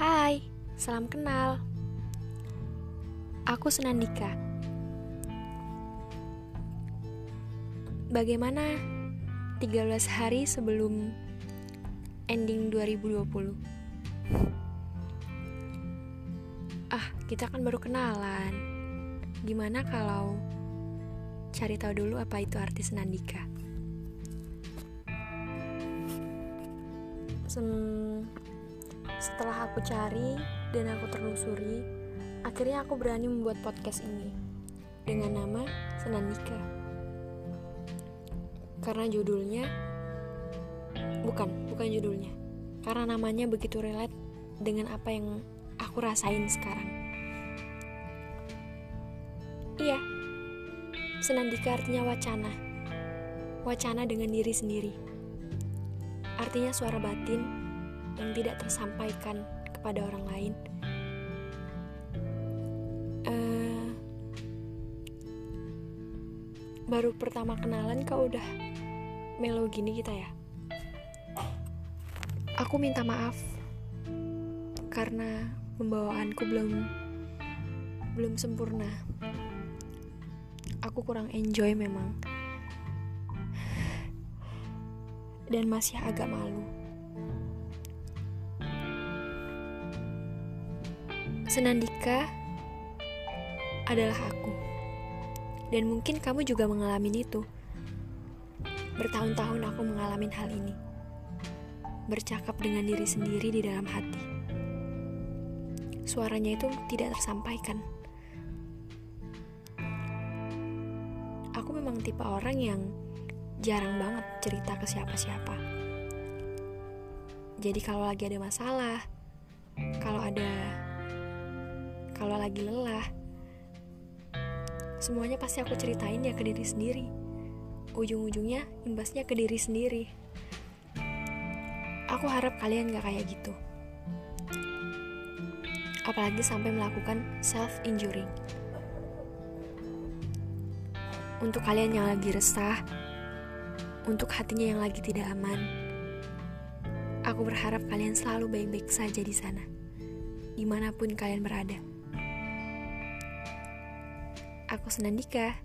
Hai, salam kenal. Aku Senandika. Bagaimana 13 hari sebelum ending 2020? Ah, kita kan baru kenalan. Gimana kalau cari tahu dulu apa itu arti Senandika? Sem setelah aku cari dan aku telusuri, akhirnya aku berani membuat podcast ini dengan nama Senandika. Karena judulnya bukan, bukan judulnya. Karena namanya begitu relate dengan apa yang aku rasain sekarang. Iya. Senandika artinya wacana. Wacana dengan diri sendiri. Artinya suara batin yang tidak tersampaikan kepada orang lain. Uh, baru pertama kenalan kau udah melo gini kita ya. Aku minta maaf karena pembawaanku belum belum sempurna. Aku kurang enjoy memang. Dan masih agak malu. Senandika adalah aku. Dan mungkin kamu juga mengalami itu. Bertahun-tahun aku mengalami hal ini. Bercakap dengan diri sendiri di dalam hati. Suaranya itu tidak tersampaikan. Aku memang tipe orang yang jarang banget cerita ke siapa-siapa. Jadi kalau lagi ada masalah, kalau ada kalau lagi lelah, semuanya pasti aku ceritain ya ke diri sendiri. Ujung-ujungnya imbasnya ke diri sendiri. Aku harap kalian gak kayak gitu. Apalagi sampai melakukan self-injuring. Untuk kalian yang lagi resah, untuk hatinya yang lagi tidak aman, aku berharap kalian selalu baik-baik saja di sana, di mana pun kalian berada. Aku Senandika.